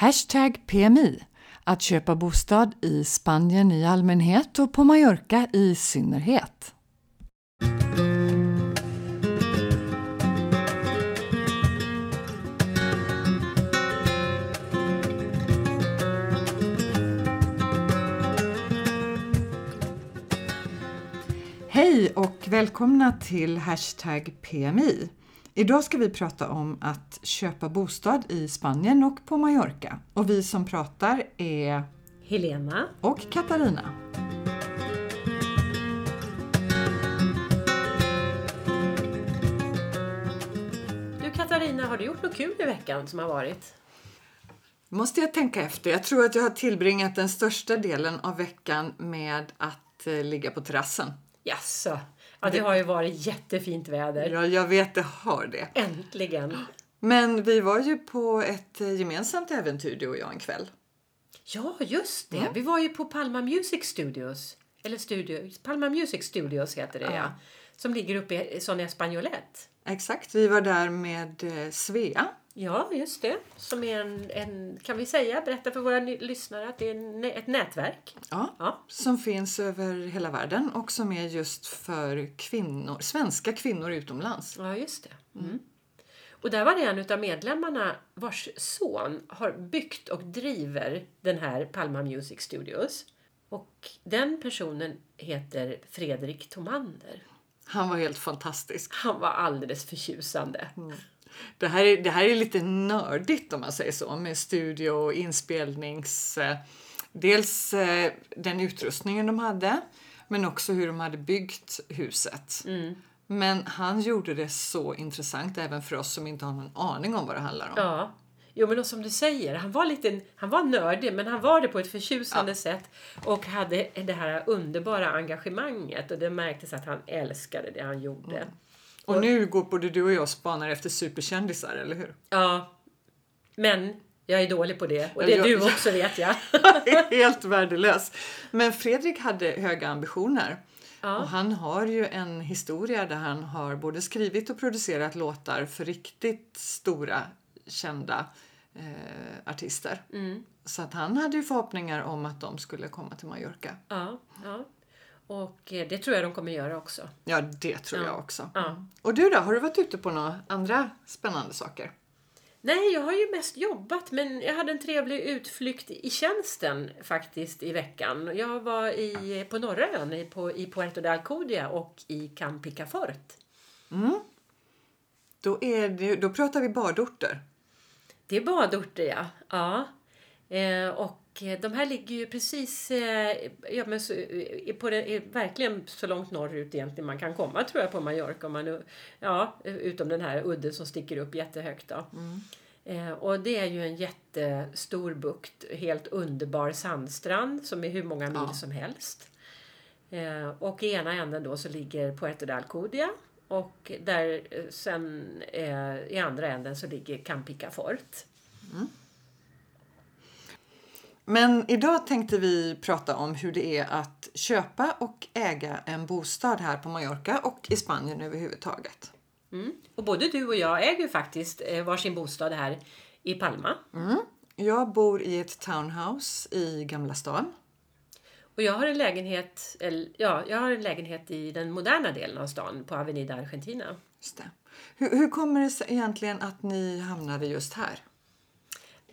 Hashtag PMI. Att köpa bostad i Spanien i allmänhet och på Mallorca i synnerhet. Hej och välkomna till Hashtag PMI. Idag ska vi prata om att köpa bostad i Spanien och på Mallorca. Och vi som pratar är Helena. och Katarina. Du Katarina, har du gjort något kul i veckan som har varit? Måste jag tänka efter. Jag tror att jag har tillbringat den största delen av veckan med att eh, ligga på terrassen. Jaså? Ja, det har ju varit jättefint väder. Ja, jag vet det har det. Äntligen! Men vi var ju på ett eh, gemensamt äventyr du och jag en kväll. Ja, just det. Vi var ju på Palma Music Studios. Eller studio, Palma Music Studios heter det, ja. Ja. Som ligger uppe i Sonja Espagnolet. Exakt, vi var där med eh, Svea. Ja, just det. Som är en, en, kan vi säga, berätta för våra lyssnare att det är ett nätverk. Ja, Ja. Som finns över hela världen och som är just för kvinnor, svenska kvinnor utomlands. Ja, just det. Mm. Och där var det en av medlemmarna vars son har byggt och driver den här Palma Music Studios. Och den personen heter Fredrik Tomander. Han var helt fantastisk. Han var alldeles förtjusande. Det här, är, det här är lite nördigt om man säger så med studio och inspelnings... Eh, dels eh, den utrustningen de hade men också hur de hade byggt huset. Men han gjorde det så intressant även för oss som inte har någon aning om vad det handlar om. Ja. Jo, men som du säger, han var, lite, han var nördig, men han var det på ett förtjusande sätt och hade det här underbara engagemanget och det märktes att han älskade det han gjorde. Och nu går både du och jag spanar efter superkändisar, eller hur? Ja, men jag är dålig på det. Och det är jag- du också vet jag. Helt värdelös. Men Fredrik hade höga ambitioner. Ja. Och han har ju en historia där han har både skrivit och producerat låtar för riktigt stora kända eh, artister. Mm. Så att han hade ju förhoppningar om att de skulle komma till Mallorca. Ja, ja. Och eh, det tror jag de kommer göra också. Ja, det tror Ja. jag också. Ja. Och du då, har du varit ute på några andra spännande saker? Nej, jag har ju mest jobbat men jag hade en trevlig utflykt i tjänsten faktiskt i veckan. Jag var i, på norra ön, i, på, i Puerto de Alcudia och i Camp Picafort. Då, är det, då pratar vi badorter. Det är badorter, ja. ja. Eh, och de här ligger ju precis eh, ja, men så, eh, på det, verkligen så långt norrut egentligen man kan komma tror jag på Mallorca. Om man, ja, utom den här udden som sticker upp jättehögt. Då. Eh, och det är ju en jättestor bukt, helt underbar sandstrand som är hur många mil Ja. som helst. Eh, och i ena änden då så ligger Puerto de Alcudia och där eh, sen eh, i andra änden så ligger Camp Picafort. Men idag tänkte vi prata om hur det är att köpa och äga en bostad här på Mallorca och i Spanien överhuvudtaget. Mm. Och både du och jag äger ju faktiskt eh, varsin bostad här i Palma. Jag bor i ett townhouse i Gamla stan. Och jag har en lägenhet, eller, ja, jag har en lägenhet i den moderna delen av stan på Avenida Argentina. Just det. Hur, hur kommer det sig egentligen att ni hamnade just här?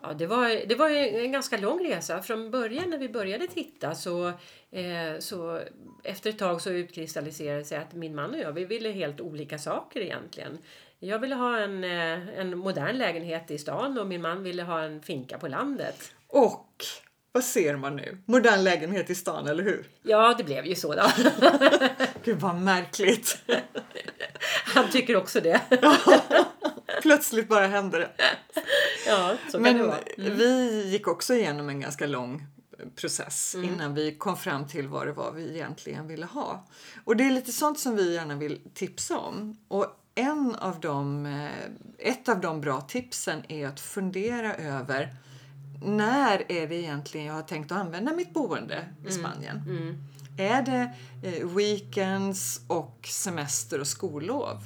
Ja, det, var, det var en ganska lång resa. Från början när vi började titta så, eh, så efter ett tag så utkristalliserade det sig att min man och jag vi ville helt olika saker egentligen. Jag ville ha en, eh, en modern lägenhet i stan och min man ville ha en finka på landet. Och vad ser man nu? Modern lägenhet i stan, eller hur? Ja, det blev ju så då. Gud vad märkligt! Han tycker också det. Plötsligt bara händer det. Ja, så kan Men det vara. vi gick också igenom en ganska lång process Mm. innan vi kom fram till vad det var vi egentligen ville ha. Och det är lite sånt som vi gärna vill tipsa om. Och en av de, eh, ett av de bra tipsen är att fundera över när är det egentligen jag har tänkt att använda mitt boende i Spanien? Är det eh, weekends och semester och skollov?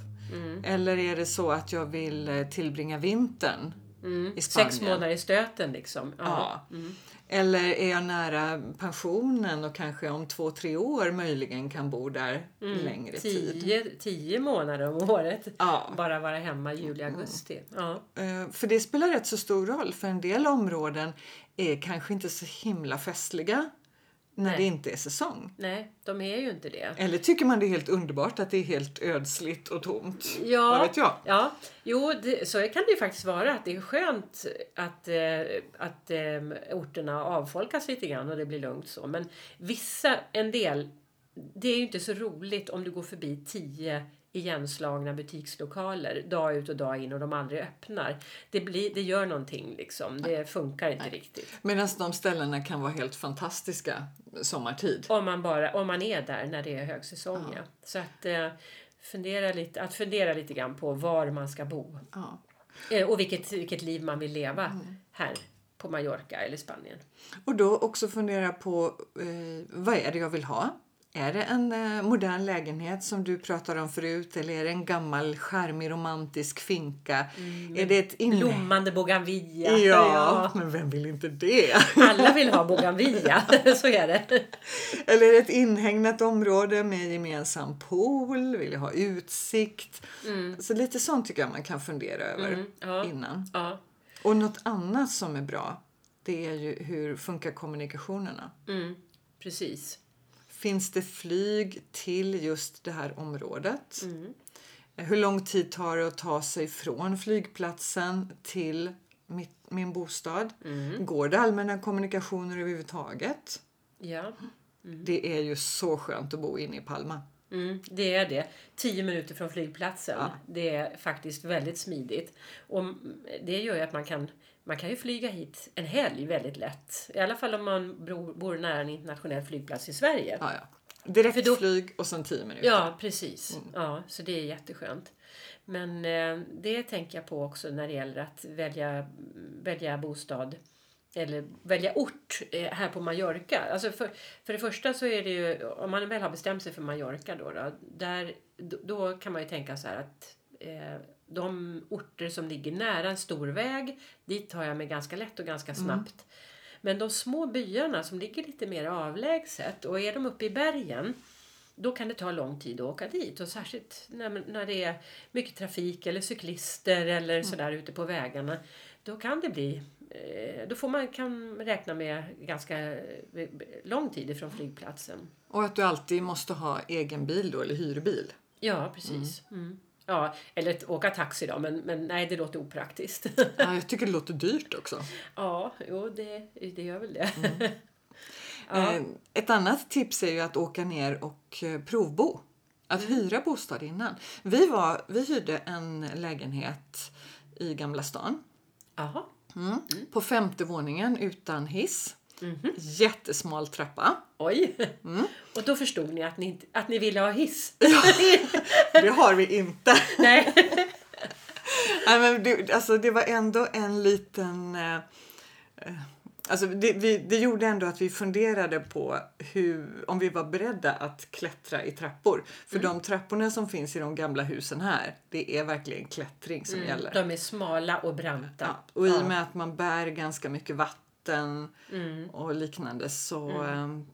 Eller är det så att jag vill eh, tillbringa vintern i Spanien. Sex månader i stöten liksom. Ja. Eller är jag nära pensionen och kanske om två, tre år möjligen kan bo där längre tid. Tio, tio månader om året. Ja. Bara vara hemma juli, augusti. Ja. Eh, För det spelar rätt så stor roll, för en del områden är kanske inte så himla festliga när Nej. det inte är säsong. Nej, de är ju inte det. Eller tycker man det är helt underbart att det är helt ödsligt och tomt? Ja, Vad vet jag? Ja, jo, det, så kan det ju faktiskt vara. Att det är skönt att, eh, att eh, orterna avfolkas lite grann och det blir lugnt så. Men vissa, en del, det är ju inte så roligt om du går förbi tio igenslagna butikslokaler dag ut och dag in och de aldrig öppnar. Det, blir, det gör någonting liksom. Det funkar inte riktigt. Medan de ställena kan vara helt fantastiska sommartid. Om man, bara, om man är där när det är högsäsong. Ja. Så att, eh, fundera lite, att fundera lite grann på var man ska bo. Ja. Eh, Och vilket, vilket liv man vill leva här på Mallorca eller Spanien. Och då också fundera på eh, vad är det jag vill ha? Är det en eh, modern lägenhet som du pratade om förut eller är det en gammal charmig romantisk finka? är det ett inne... Blommande bougainvillea. Ja, men vem vill inte det? Alla vill ha bougainvillea, så är det. Eller är det ett inhägnat område med gemensam pool? Vill jag ha utsikt? Så lite sånt tycker jag man kan fundera över Mm, ja. innan. Ja, Och något annat som är bra, det är ju hur funkar kommunikationerna? mm, precis. Finns det flyg till just det här området? Mm. Hur lång tid tar det att ta sig från flygplatsen till mitt, min bostad? Mm. Går det allmänna kommunikationer överhuvudtaget? Ja, Det är ju så skönt att bo inne i Palma. mm, det är det. Tio minuter från flygplatsen. Ja. Det är faktiskt väldigt smidigt. Och det gör ju att man kan, man kan ju flyga hit en helg väldigt lätt. I alla fall om man bor, nära en internationell flygplats i Sverige. Ja, ja. Direkt För då- flyg och sen 10 minuter. Ja, precis. Ja, så det är jätteskönt. Men eh, det tänker jag på också när det gäller att välja, välja bostad eller välja ort eh, här på Mallorca. Alltså för, för det första så är det ju, om man väl har bestämt sig för Mallorca då, då, där, då, då kan man ju tänka så här att eh, de orter som ligger nära en stor väg, dit tar jag mig ganska lätt och ganska snabbt. Men de små byarna som ligger lite mer avlägset och är de uppe i bergen då kan det ta lång tid att åka dit. Och särskilt när, när det är mycket trafik eller cyklister eller sådär ute på vägarna. Då kan det bli... eh, Då får man kan räkna med ganska eh, lång tid ifrån flygplatsen. Och att du alltid måste ha egen bil då, eller hyrbil. Ja, precis. Mm. Ja, eller åka taxi då, men, men nej, det låter opraktiskt. Ja, jag tycker det låter dyrt också. ja, jo, det, det gör väl det. Eh, Ett annat tips är ju att åka ner och eh, provbo. Att Mm. hyra bostad innan. Vi, var, vi hyrde en lägenhet i Gamla stan. Jaha. Mm. På femte våningen utan hiss. Mhm. Jättesmal trappa. Oj! Och då förstod ni att ni, inte- att ni ville ha hiss? Det har vi inte. nej. Nej, men det, alltså, det var ändå en liten... Eh, eh, alltså, det, vi, det gjorde ändå att vi funderade på hur, om vi var beredda att klättra i trappor. För de trapporna som finns i de gamla husen här, det är verkligen klättring som gäller. De är smala och branta. Ja, och i och med att man bär ganska mycket vatten och liknande så mm.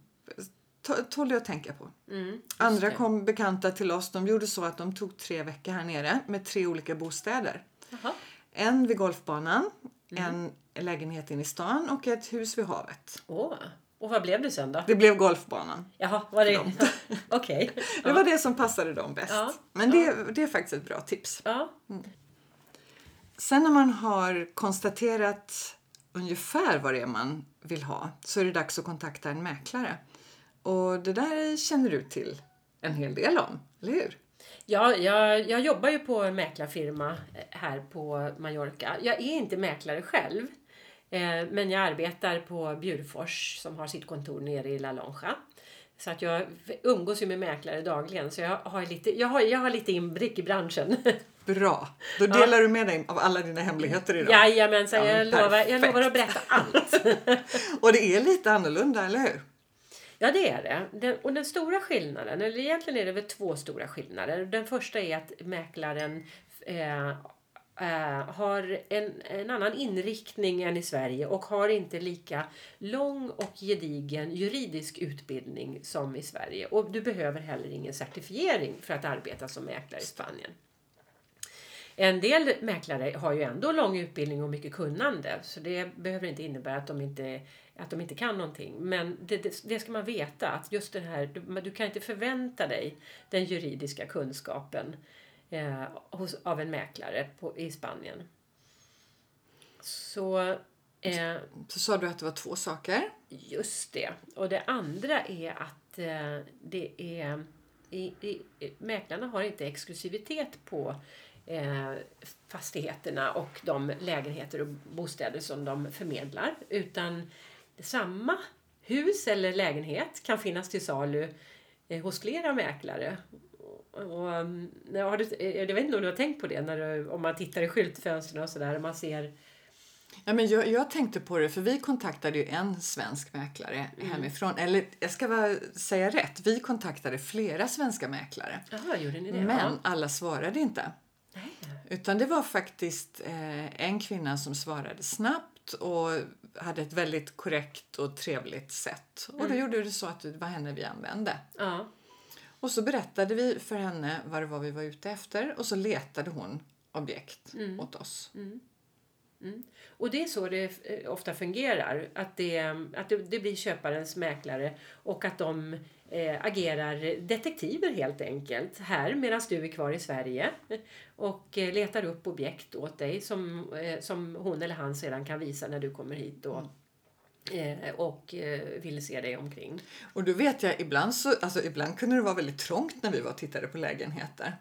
tål det att tänka på. Mm, Andra kom bekanta till oss. De gjorde så att de tog tre veckor här nere med tre olika bostäder. Jaha. En vid golfbanan, en lägenhet in i stan och ett hus vid havet. Åh. Och vad blev det sen då? Det blev golfbanan. Jaha, var det... Okej. Det var det som passade dem bäst. Ja, Men det, det är faktiskt ett bra tips. Ja. Sen när man har konstaterat ungefär vad det är man vill ha så är det dags att kontakta en mäklare. Och det där känner du till en hel del om, eller hur? Ja, jag, jag jobbar ju på en mäklarfirma eh, här på Mallorca. Jag är inte mäklare själv. Eh, men jag arbetar på Bjurfors som har sitt kontor nere i La Lonja. Så att jag umgås ju med mäklare dagligen. Så jag har lite, jag har, jag har lite inblick i branschen. Bra! Då delar du med dig av alla dina hemligheter idag. Jajamensan, Ja, jag, lovar, jag lovar att berätta allt. Och det är lite annorlunda, eller hur? Ja, det är det. Den, och den stora skillnaden, eller egentligen är det väl två stora skillnader. Den första är att mäklaren eh, eh, har en, en annan inriktning än i Sverige och har inte lika lång och gedigen juridisk utbildning som i Sverige. Och du behöver heller ingen certifiering för att arbeta som mäklare i Spanien. En del mäklare har ju ändå lång utbildning och mycket kunnande så det behöver inte innebära att de inte, att de inte kan någonting. Men det, det, det ska man veta att just det här, du, du kan inte förvänta dig den juridiska kunskapen eh, hos, av en mäklare på, i Spanien. Så... Eh, så sa du att det var två saker. Just det. Och det andra är att eh, det är... I, i, mäklarna har inte exklusivitet på eh, fastigheterna och de lägenheter och bostäder som de förmedlar. Utan samma hus eller lägenhet kan finnas till salu eh, hos flera mäklare. Och, um, har du, jag vet inte om du har tänkt på det när du, om man tittar i skyltfönstren och sådär. Man ser Ja, men jag, jag tänkte på det, för vi kontaktade ju en svensk mäklare mm. hemifrån. Eller jag ska bara säga rätt, vi kontaktade flera svenska mäklare. Aha, gjorde ni det? Men ja. alla svarade inte. Nej. Utan det var faktiskt eh, en kvinna som svarade snabbt och hade ett väldigt korrekt och trevligt sätt. Och då mm. gjorde det så att det var henne vi använde. Ja. Och så berättade vi för henne vad det var vi var ute efter och så letade hon objekt mm. åt oss. Mm. Mm. Och det är så det eh, ofta fungerar. Att det, att det, det blir köparens mäklare och att de eh, agerar detektiver helt enkelt här medan du är kvar i Sverige och eh, letar upp objekt åt dig som, eh, som hon eller han sedan kan visa när du kommer hit och, eh, och eh, vill se dig omkring. Och då vet jag ibland så, alltså ibland kunde det vara väldigt trångt när vi var och tittade på lägenheter.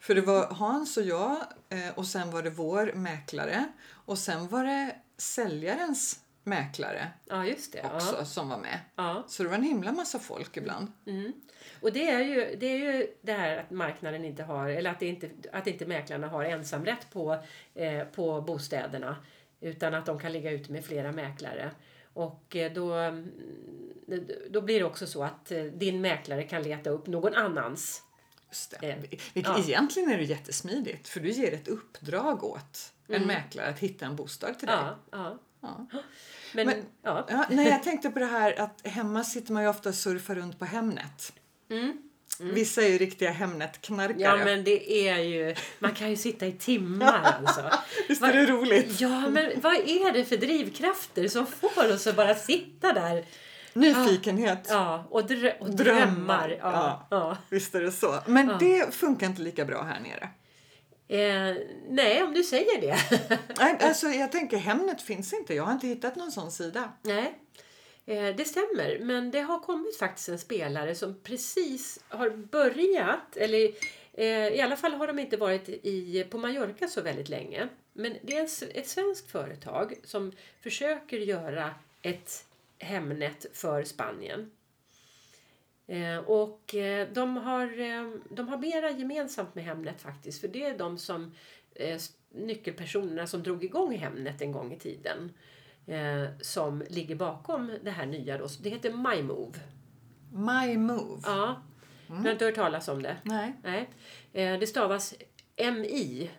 För det var Hans och jag eh, och sen var det vår mäklare och sen var det säljarens mäklare ja, just det. också ja. som var med. Ja. Så det var en himla massa folk ibland. Mm. Och det är, ju, det är ju det här att marknaden inte har, eller att, det inte, att inte mäklarna har ensamrätt på, eh, på bostäderna. Utan att de kan ligga ute med flera mäklare. Och eh, då, mm, då blir det också så att eh, din mäklare kan leta upp någon annans Just det. Eh, Vilket ja. Egentligen är det jättesmidigt för du ger ett uppdrag åt en mm. mäklare att hitta en bostad till dig. Ja, ja. ja. Men, Men ja. ja. nej, jag tänkte på det här att hemma sitter man ju ofta och surfar runt på Hemnet. Mm. Mm. Vissa är ju riktiga Hemnet-knarkare. Ja, men det är ju... Man kan ju sitta i timmar alltså. Visst är det roligt? Ja, men vad är det för drivkrafter som får oss att bara sitta där Nyfikenhet. Ja, och, drö och drömmar. drömmar. Ja, ja. ja, Visst är det så. Men ja. det funkar inte lika bra här nere. Eh, nej, om du säger det. nej, alltså, jag tänker Hemnet finns inte. Jag har inte hittat någon sån sida. Nej, Eh, det stämmer. Men det har kommit faktiskt en spelare som precis har börjat, eller eh, i alla fall har de inte varit i, på Mallorca så väldigt länge. Men det är ett svenskt företag som försöker göra ett Hemnet för Spanien. Eh, och de, har, de har mera gemensamt med Hemnet faktiskt. För det är de som nyckelpersonerna som drog igång Hemnet en gång i tiden. Eh, som ligger bakom det här nya. Då. Det heter MyMove. MyMove? Ja. Mm. Du har inte hört talas om det? Nej. Nej. Eh, det stavas M-I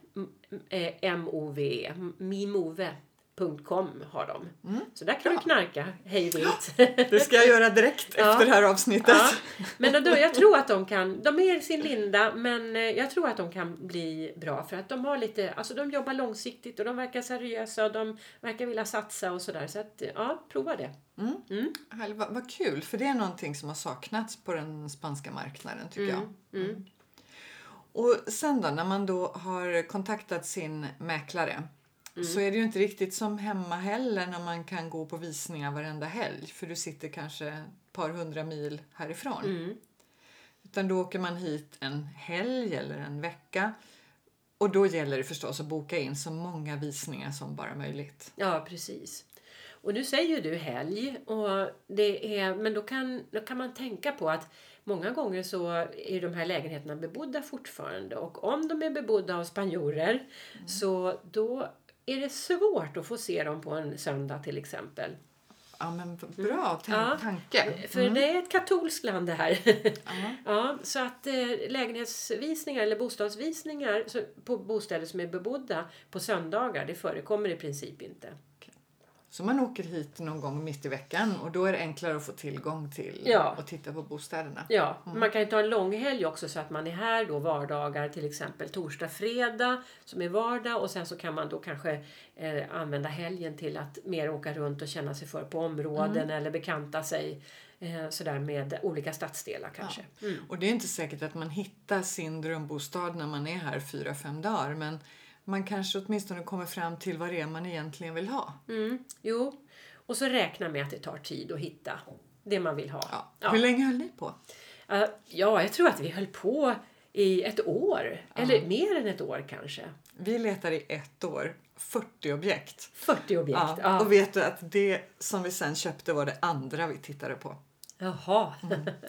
M-O-V-E. Mimove. .com har de. Mm. Så där kan ja. du knarka hej vilt. Det ska jag göra direkt ja. efter det här avsnittet. Ja. Men då, jag tror att de kan, de är i sin linda men eh, jag tror att de kan bli bra för att de har lite, alltså de jobbar långsiktigt och de verkar seriösa och de verkar vilja satsa och sådär. Så att ja, prova det. Mm. Mm. Vad, vad kul, för det är någonting som har saknats på den spanska marknaden tycker jag. Mm. mm. Och sen då, när man då har kontaktat sin mäklare Mm. så är det ju inte riktigt som hemma heller när man kan gå på visningar varenda helg för du sitter kanske ett par hundra mil härifrån. Mm. Utan då åker man hit en helg eller en vecka och då gäller det förstås att boka in så många visningar som bara möjligt. Ja, precis. Och nu säger du helg, och det är, men då kan, då kan man tänka på att många gånger så är de här lägenheterna bebodda fortfarande och om de är bebodda av spanjorer mm. så då är det svårt att få se dem på en söndag till exempel. Ja, men v- bra Ja. tanke. För det är ett katolskt land det här. Ja. ja, så att eh, lägenhetsvisningar eller bostadsvisningar på bostäder som är bebodda på söndagar, det förekommer i princip inte. Så man åker hit någon gång mitt i veckan och då är det enklare att få tillgång till Ja. och titta på bostäderna. Ja, man kan ju ta en långhelg också så att man är här då vardagar, till exempel torsdag, fredag som är vardag och sen så kan man då kanske eh, använda helgen till att mer åka runt och känna sig för på områden eller bekanta sig eh, sådär med olika stadsdelar kanske. Mm. Och det är inte säkert att man hittar sin drömbostad när man är här fyra, fem dagar men man kanske åtminstone kommer fram till vad det är man egentligen vill ha. Mm. Jo, och så räkna med att det tar tid att hitta det man vill ha. Ja. Ja. Hur länge höll ni på? Eh, ja, jag tror att vi höll på i ett år, eller mer än ett år kanske. Vi letade i ett år 40 objekt. 40 objekt. Ja. Ja. Och vet du att det som vi sen köpte var det andra vi tittade på. Jaha.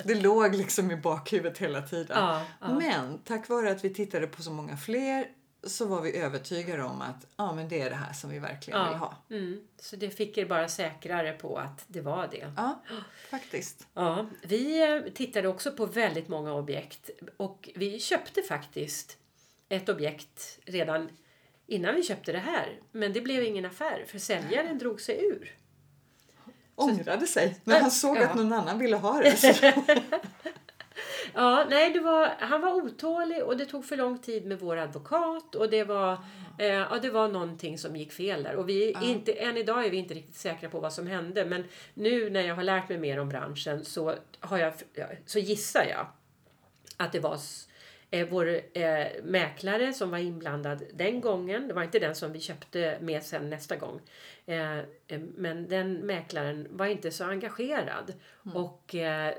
Det låg liksom i bakhuvudet hela tiden. Ja, ja. Men tack vare att vi tittade på så många fler så var vi övertygade om att ja, men det är det här som vi verkligen vill ha. Mm. Så det fick er bara säkrare på att det var det. Ja, faktiskt. Ja, vi eh, tittade också på väldigt många objekt och vi köpte faktiskt ett objekt redan innan vi köpte det här. Men det blev ingen affär för säljaren drog sig ur. Ångrade sig när han såg Ja. att någon annan ville ha det. Ja, nej, det var, han var otålig och det tog för lång tid med vår advokat och det var, eh, ja, det var någonting som gick fel där. Och vi är inte, än idag är vi inte riktigt säkra på vad som hände men nu när jag har lärt mig mer om branschen så, har jag, så gissar jag att det var eh, vår eh, mäklare som var inblandad den gången. Det var inte den som vi köpte med sen nästa gång. Eh, eh, men den mäklaren var inte så engagerad och eh,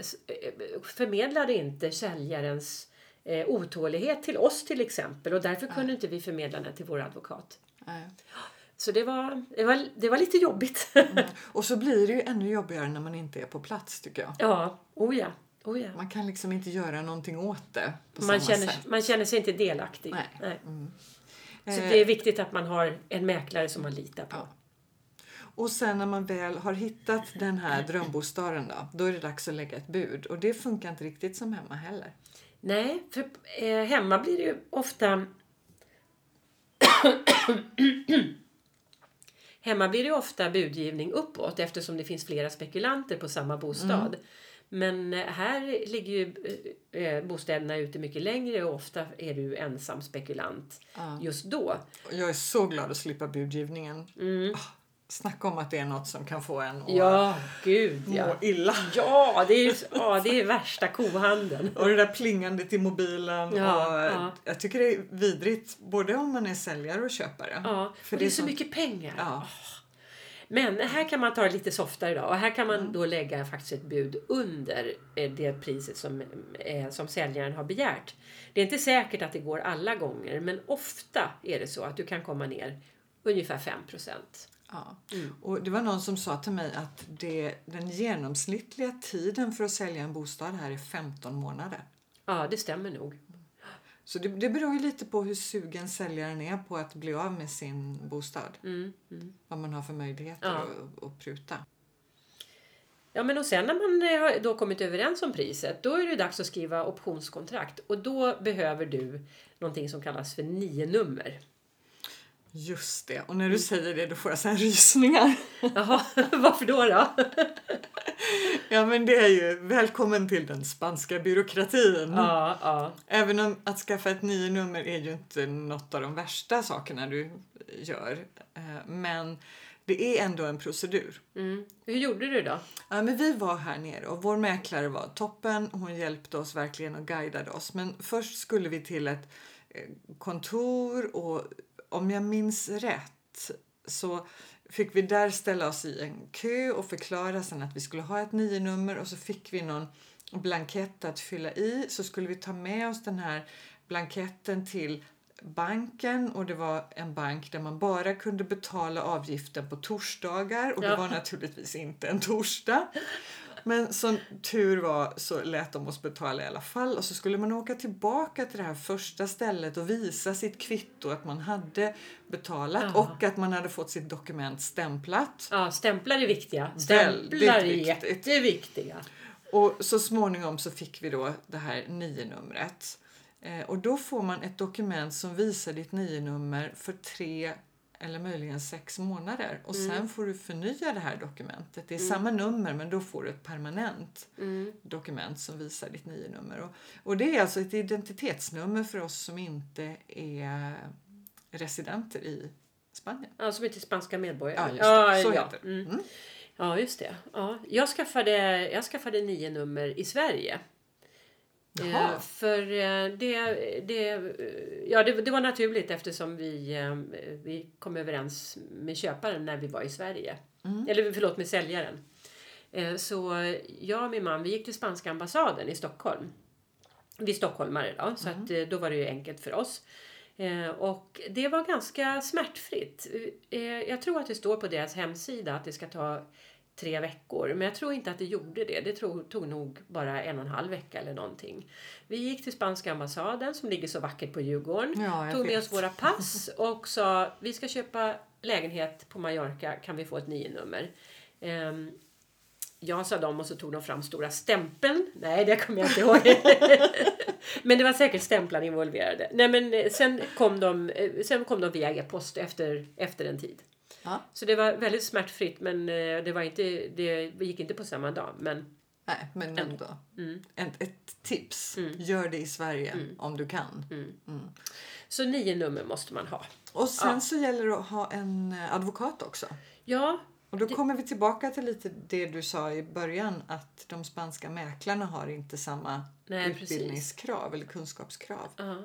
förmedlade inte säljarens eh, otålighet till oss till exempel och därför kunde inte vi förmedla den till vår advokat. nej. Så det var, det var, det var lite jobbigt. och så blir det ju ännu jobbigare när man inte är på plats tycker jag. ja, oh ja, oh ja. Man kan liksom inte göra någonting åt det på Man samma känner, sätt. man känner sig inte delaktig. Nej. Så Eh, det är viktigt att man har en mäklare som man litar på. Ja. Och sen när man väl har hittat den här drömbostaden då, då är det dags att lägga ett bud. Och det funkar inte riktigt som hemma heller. Nej, för eh, hemma blir det ju ofta... hemma blir det ofta budgivning uppåt eftersom det finns flera spekulanter på samma bostad. Men eh, här ligger ju eh, eh, bostäderna ute mycket längre och ofta är du ensam spekulant Ja. just då. Jag är så glad att slippa budgivningen. Ah, snacka om att det är något som kan få en att Ja, gud må ja. illa. Ja, det är ju ja, det är värsta kohandeln. Och det där plingandet i mobilen. Ja, och ja. Jag tycker det är vidrigt både om man är säljare och köpare. Ja, För och det är så sånt- mycket pengar. Ja. Men här kan man ta det lite softare då. Och här kan man då lägga faktiskt ett bud under eh, det priset som, eh, som säljaren har begärt. Det är inte säkert att det går alla gånger, men ofta är det så att du kan komma ner ungefär 5 Ja. Mm. Och det var någon som sa till mig att det, den genomsnittliga tiden för att sälja en bostad här är 15 månader. Ja, det stämmer nog. Så det, det beror ju lite på hur sugen säljaren är på att bli av med sin bostad. Mm, mm. Vad man har för möjligheter Ja. att, att pruta. Ja, men och sen när man eh, har då kommit överens om priset, då är det dags att skriva optionskontrakt. Och då behöver du någonting som kallas för nio nummer. Just det. Och när du säger det då får jag här rysningar. Jaha, varför då? då? Ja men det är ju välkommen till den spanska byråkratin. Ja, ja. Även om att skaffa ett nio nummer är ju inte något av de värsta sakerna du gör. Eh, Men det är ändå en procedur. Mm. Hur gjorde du då? Ja, men vi var här nere och vår mäklare var toppen. Hon hjälpte oss verkligen och guidade oss. Men först skulle vi till ett eh, kontor och om jag minns rätt så fick vi där ställa oss i en kö och förklara sen att vi skulle ha ett nio nummer och så fick vi någon blankett att fylla i så skulle vi ta med oss den här blanketten till banken och det var en bank där man bara kunde betala avgiften på torsdagar och det Ja. var naturligtvis inte en torsdag. Men som tur var så lät de oss betala i alla fall och så skulle man åka tillbaka till det här första stället och visa sitt kvitto att man hade betalat Ja. och att man hade fått sitt dokument stämplat. Ja, stämplar är viktiga. Väldigt Stämplar är jätteviktiga. Och så småningom så fick vi då det här nio-numret. Eh, och då får man ett dokument som visar ditt nio-nummer för tre eller möjligen sex månader. Och sen får du förnya det här dokumentet. Det är samma nummer men då får du ett permanent dokument som visar ditt nio-nummer. Och, och det är alltså ett identitetsnummer för oss som inte är residenter i Spanien. Ja, som inte är spanska medborgare. Ja, just det. Så ja. heter det. Mm. Ja, just det. Ja. Jag, skaffade, jag skaffade nio nummer i Sverige. Eh, för eh, det, det, ja, det, det var naturligt eftersom vi, eh, vi kom överens med köparen när vi var i Sverige. Eller förlåt, med säljaren. Eh, Så jag och min man vi gick till spanska ambassaden i Stockholm. Vi är stockholmare då, så att, eh, då var det ju enkelt för oss. Och det var ganska smärtfritt. Jag tror att det står på deras hemsida att det ska ta tre veckor. Men jag tror inte att det gjorde det. Det tog, tog nog bara en och en halv vecka eller någonting. Vi gick till spanska ambassaden som ligger så vackert på Djurgården. Ja, tog med vet. oss våra pass och sa vi ska köpa lägenhet på Mallorca. Kan vi få ett nio-nummer? Ehm, Ja, sa de och så tog de fram stora stämpeln. Nej, det kommer jag inte ihåg. men det var säkert stämplar involverade. Nej, men eh, sen kom de, eh, sen kom de via e-post efter, efter en tid. Ja. Så det var väldigt smärtfritt men eh, det, var inte, det gick inte på samma dag. Men Nej, men ändå. Mm. Ett, ett tips. Gör det i Sverige om du kan. Mm. Så nio nummer måste man ha. Och sen Ja. så gäller det att ha en eh, advokat också. Ja, Och då kommer vi tillbaka till lite det du sa i början att de spanska mäklarna har inte samma Nej, precis. utbildningskrav eller kunskapskrav. Ja.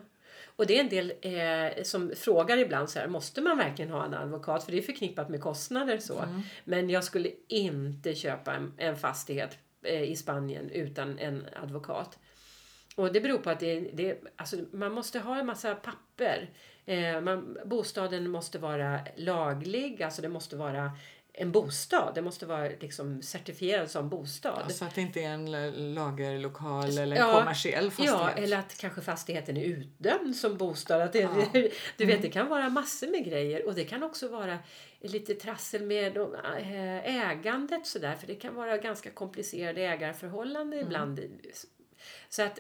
Och det är en del eh, som frågar ibland så här, måste man verkligen ha en advokat? För det är förknippat med kostnader så. Men jag skulle inte köpa en, en fastighet eh, i Spanien utan en advokat. Och det beror på att det, det, alltså man måste ha en massa papper. Eh, man, bostaden måste vara laglig, alltså det måste vara en bostad. Det måste vara liksom certifierad som bostad. Så att det inte är en lagerlokal eller en Ja, kommersiell fastighet. Ja, eller att kanske fastigheten är utdömd som bostad. Att det, Ja. Du vet, det kan vara massor med grejer och det kan också vara lite trassel med eh, ägandet sådär, för det kan vara ganska komplicerade ägarförhållanden ibland. Så att,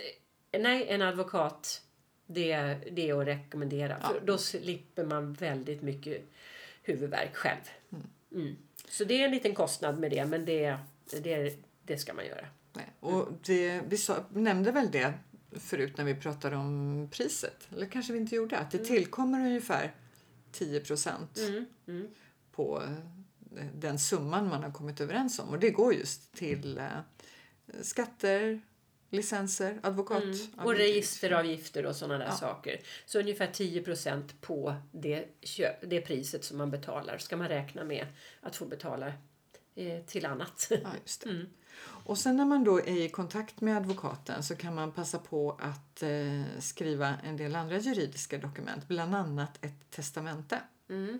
nej, en advokat, det, det är att rekommendera. För då slipper man väldigt mycket huvudvärk själv. Mm. Så det är en liten kostnad med det, men det, det, det ska man göra. Nej. Och det, vi sa, nämnde väl det förut när vi pratade om priset. Eller kanske vi inte gjorde. Att det tillkommer ungefär 10 procent Mm, mm. på eh, den summan man har kommit överens om. Och det går just till eh, skatter, licenser, advokat. Mm. Och registeravgifter och sådana där saker. Så ungefär 10% på det, det priset som man betalar ska man räkna med att få betala eh, till annat. Ja, det. Och sen när man då är i kontakt med advokaten så kan man passa på att eh, skriva en del andra juridiska dokument, bland annat ett testamente. Mm.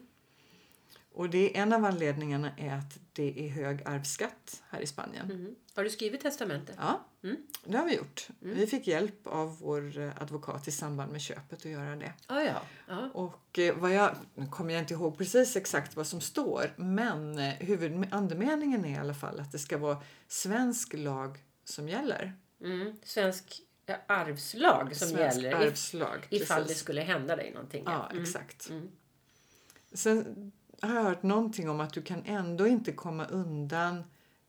Och det är en av anledningarna är att det är hög arvsskatt här i Spanien. Mm. Har du skrivit testamente? Ja, Mm. det har vi gjort. Vi fick hjälp av vår eh, advokat i samband med köpet att göra det. Ah, ja, ja. Och eh, vad jag, nu kommer jag inte ihåg precis exakt vad som står, men eh, huvudandemeningen är i alla fall att det ska vara svensk lag som gäller. Mm. Svensk arvslag som svensk gäller if, arvslag. ifall det skulle hända dig någonting. Ja, Mm. exakt. Mm. Sen har jag hört någonting om att du kan ändå inte komma undan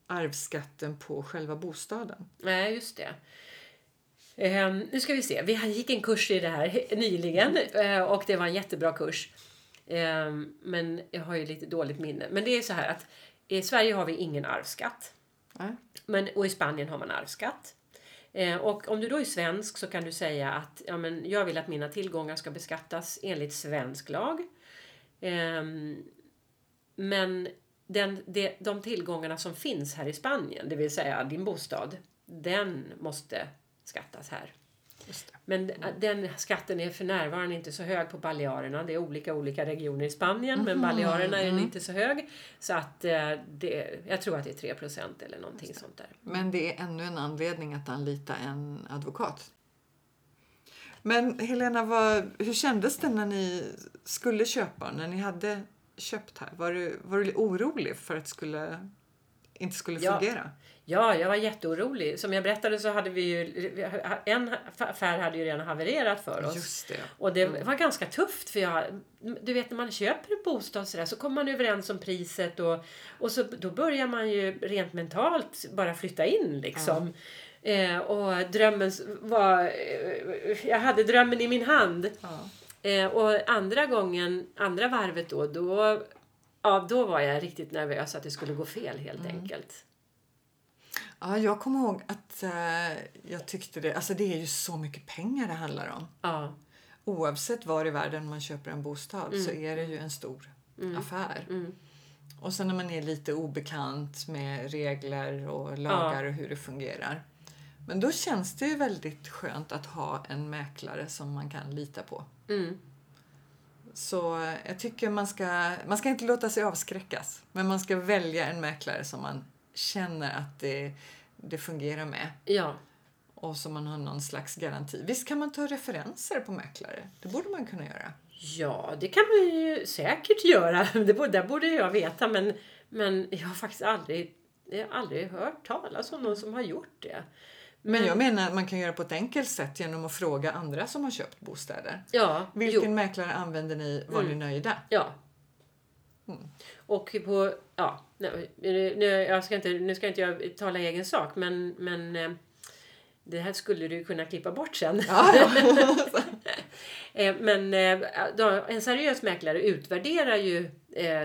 arvsskatten på själva bostaden. Nej, just det. Ehm, nu ska vi se. Vi gick en kurs i det här nyligen eh, och det var en jättebra kurs. Ehm, men jag har ju lite dåligt minne. Men det är så här att i Sverige har vi ingen arvsskatt. Nej? Men, och i Spanien har man arvsskatt. Eh, och om du då är svensk så kan du säga att ja, men jag vill att mina tillgångar ska beskattas enligt svensk lag. Men den, de, de tillgångarna som finns här i Spanien, det vill säga din bostad, den måste skattas här. Men den skatten är för närvarande inte så hög på Balearerna. Det är olika olika regioner i Spanien men Balearerna är den inte så hög. Så att eh, det, jag tror att det är 3% eller någonting sånt där. Men det är ännu en anledning att anlita en advokat. Men Helena, vad, hur kändes det när ni skulle köpa, när ni hade köpt här? Var du, var du orolig för att det skulle, inte skulle Ja. fungera? Ja, jag var jätteorolig. Som jag berättade så hade vi ju, en affär hade ju redan havererat för oss. Just det. Och det var ganska tufft för jag, du vet när man köper en bostad så, där, så kommer man överens om priset och, och så, då börjar man ju rent mentalt bara flytta in liksom. Eh, och drömmen var, eh, jag hade drömmen i min hand. Eh, och andra gången, andra varvet då, då, ja, då var jag riktigt nervös att det skulle gå fel helt enkelt. Ja, jag kommer ihåg att eh, jag tyckte det, alltså det är ju så mycket pengar det handlar om. Ja, Oavsett var i världen man köper en bostad så är det ju en stor affär. Och sen när man är lite obekant med regler och lagar och hur det fungerar. Men då känns det ju väldigt skönt att ha en mäklare som man kan lita på. mm, Så eh, jag tycker man ska, man ska inte låta sig avskräckas. Men man ska välja en mäklare som man känner att det, det fungerar med. ja. Och som man har någon slags garanti. Visst kan man ta referenser på mäklare? Det borde man kunna göra. Ja, det kan man ju säkert göra. Det borde, där borde jag veta. Men, men jag har faktiskt aldrig, jag har aldrig hört talas om någon som har gjort det. Men jag menar att man kan göra på ett enkelt sätt genom att fråga andra som har köpt bostäder. Ja, Vilken jo, mäklare använder ni? Var ni nöjda? ja. Och på, ja, nu, nu, jag ska inte, nu ska inte jag tala i egen sak men, men eh, det här skulle du kunna klippa bort sen. Ja, ja. Eh, Men eh, en seriös mäklare utvärderar ju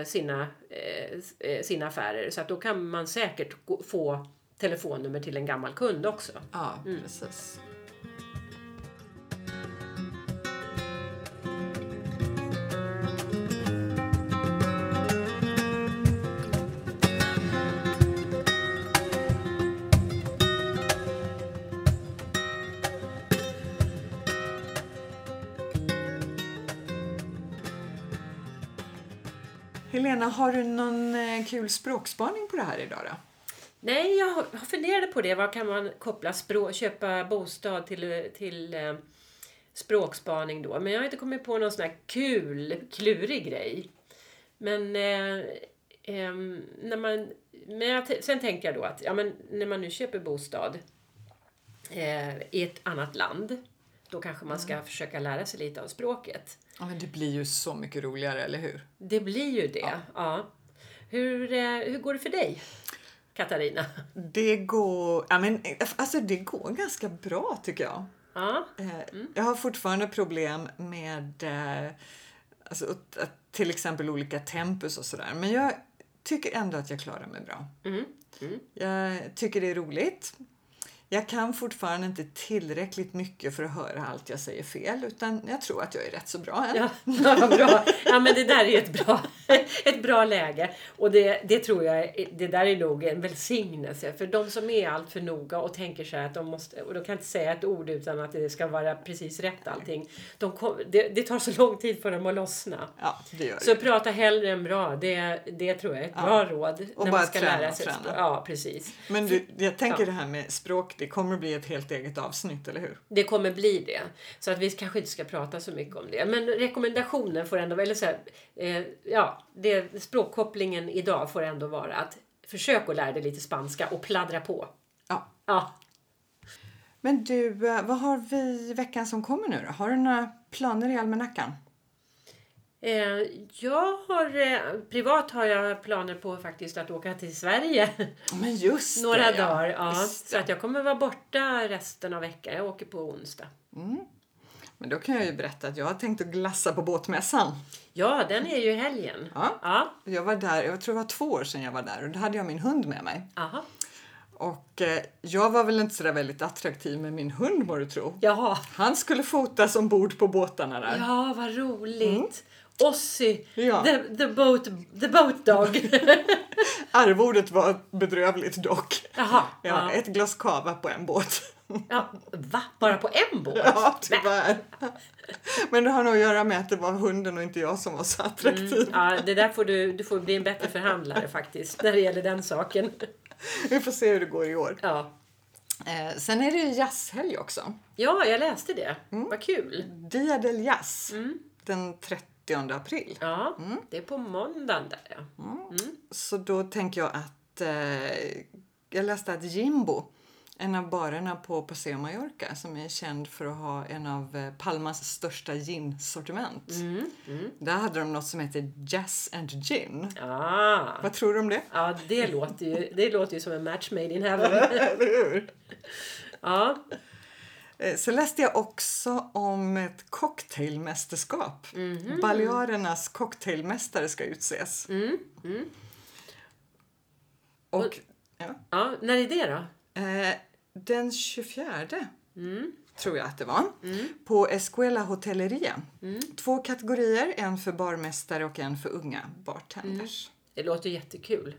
sina, sina affärer så att då kan man säkert få telefonnummer till en gammal kund också. ja precis. Helena, har du någon eh, kul språkspaning på det här idag då? Nej, jag har- funderade på det. Vad kan man koppla språk, köpa bostad till, till eh, språkspaning då? Men jag har inte kommit på någon sån här kul, klurig grej. Men, eh, ehm, när man, men jag, sen tänker jag då att ja, men när man nu köper bostad eh, i ett annat land då kanske man ska försöka lära sig lite av språket. Ja, men det blir ju så mycket roligare, eller hur? Det blir ju det. Ja. Hur, eh, hur går det för dig, Katarina? Det går, ja, men, alltså, det går ganska bra tycker jag. Ja, Eh, Jag har fortfarande problem med eh, alltså, till exempel olika tempus och sådär. Men jag tycker ändå att jag klarar mig bra. Mm. Mm. Jag tycker det är roligt. Jag kan fortfarande inte tillräckligt mycket för att höra allt jag säger fel utan jag tror att jag är rätt så bra än. Ja, ja, bra. Ja, men det där är ett bra, ett bra läge. Och det, det tror jag, det där är nog en välsignelse. För de som är allt för noga och tänker så här att de måste, och de kan inte säga ett ord utan att det ska vara precis rätt allting. De kom, det, det tar så lång tid för dem att lossna. Ja, det gör Så det. prata hellre än bra, det, det tror jag är ett bra råd. Och när bara man ska träna lära sig träna. Ja, precis. Men du, jag tänker Ja. det här med språk, det kommer bli ett helt eget avsnitt, eller hur? Det kommer bli det. Så att vi kanske inte ska prata så mycket om det. Men rekommendationen får ändå, eller så här, eh, ja, det, språkkopplingen idag får ändå vara att försök att lära dig lite spanska och pladdra på. Ja. Ja, Men du, eh, vad har vi veckan som kommer nu då? Har du några planer i almanackan? Eh, jag har, eh, privat har jag planer på faktiskt att åka till Sverige Men just några det, dagar. Ja. Just Så att jag kommer vara borta resten av veckan. Jag åker på onsdag. Men då kan jag ju berätta att jag har tänkt att glassa på båtmässan. Ja, den är ju i helgen. Ja. Ja, Jag var där, jag tror det var två år sedan jag var där och då hade jag min hund med mig. aha. Och eh, jag var väl inte så väldigt attraktiv med min hund må du tro. Jaha. Han skulle fotas ombord på båtarna där. Ja, vad roligt. Ossie, Ja. the, the, boat, the boat dog. Arvodet var bedrövligt dock. Jaha. Ja, Ja. Ett glas kava på en båt. Ja, va? Bara på en båt? Ja, tyvärr. Men det har nog att göra med att det var hunden och inte jag som var så attraktiv. Ja, det där får du, du får bli en bättre förhandlare faktiskt när det gäller den saken. Vi får se hur det går i år. Ja, Eh, sen är det ju jazzhelg också. ja jag läste det. Vad kul. Dia del Jazz. Den 30 april. Ja, det är på måndagen där ja. Så då tänker jag att eh, jag läste att Jimbo, en av barerna på Paseo Mallorca som är känd för att ha en av eh, Palmas största gin-sortiment. Där hade de något som heter Jazz and Gin. Ah. Vad tror du om det? Ja, det låter ju, det låter ju som en match made in heaven. Eller hur? Ja, Eh, Så läste jag också om ett cocktailmästerskap. Balearernas cocktailmästare ska utses. Och ja, ja, när är det då? eh, den 24 tror jag att det var, på Escuela Hotelleria. Två kategorier, en för barmästare och en för unga bartenders. Det låter jättekul.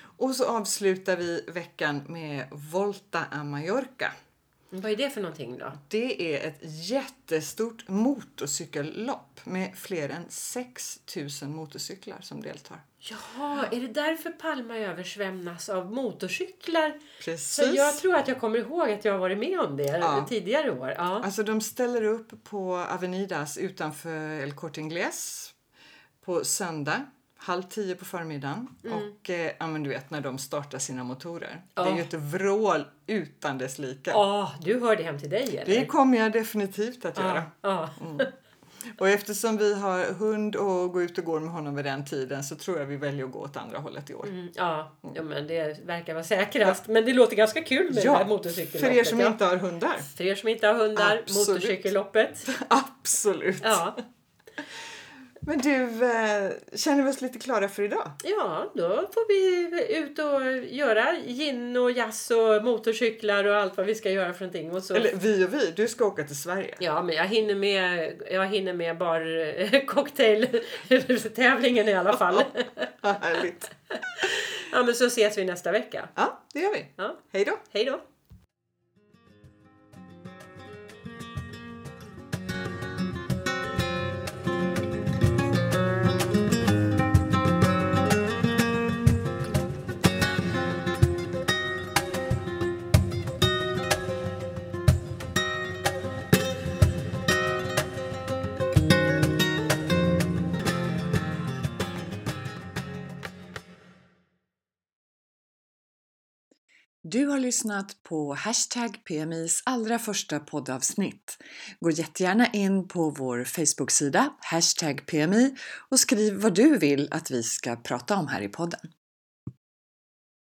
Och så avslutar vi veckan med Volta a Mallorca. Vad är det för någonting då? Det är ett jättestort motorcykellopp med fler än 6 000 motorcyklar som deltar. Jaha, är det därför Palma översvämnas av motorcyklar? Precis. Så jag tror att jag kommer ihåg att jag har varit med om det Ja. tidigare år. Ja. Alltså de ställer upp på Avenidas utanför El Corte Inglés på söndag halv tio på förmiddagen. Och eh, ja, men du vet när de startar sina motorer. Det är Ja. ju ett vrål utan dess like. Ah, du hör det hem till dig eller? Det kommer jag definitivt att göra. Ja, ja. Och eftersom vi har hund och går ut och går med honom vid den tiden så tror jag vi väljer att gå åt andra hållet i år. Mm, ja. ja, men det verkar vara säkrast. Men det låter ganska kul med det här motorcykelloppet. för er som ja. inte har hundar. För er som inte har hundar, Absolut. motorcykelloppet. Absolut. Ja. Men du, eh, känner vi oss lite klara för idag? ja, då får vi ut och göra gin och jazz och motorcyklar och allt vad vi ska göra för någonting. Och så. Eller vi och vi, du ska åka till Sverige. Ja, men jag hinner med, jag hinner med bar cocktail-tävlingen i alla fall. Ja, härligt. Ja, men så ses vi nästa vecka. Ja, det gör vi. Ja. Hej då! Hej då! Du har lyssnat på Hashtag PMIs allra första poddavsnitt. Gå jättegärna in på vår Facebook-sida Hashtag PMI och skriv vad du vill att vi ska prata om här i podden.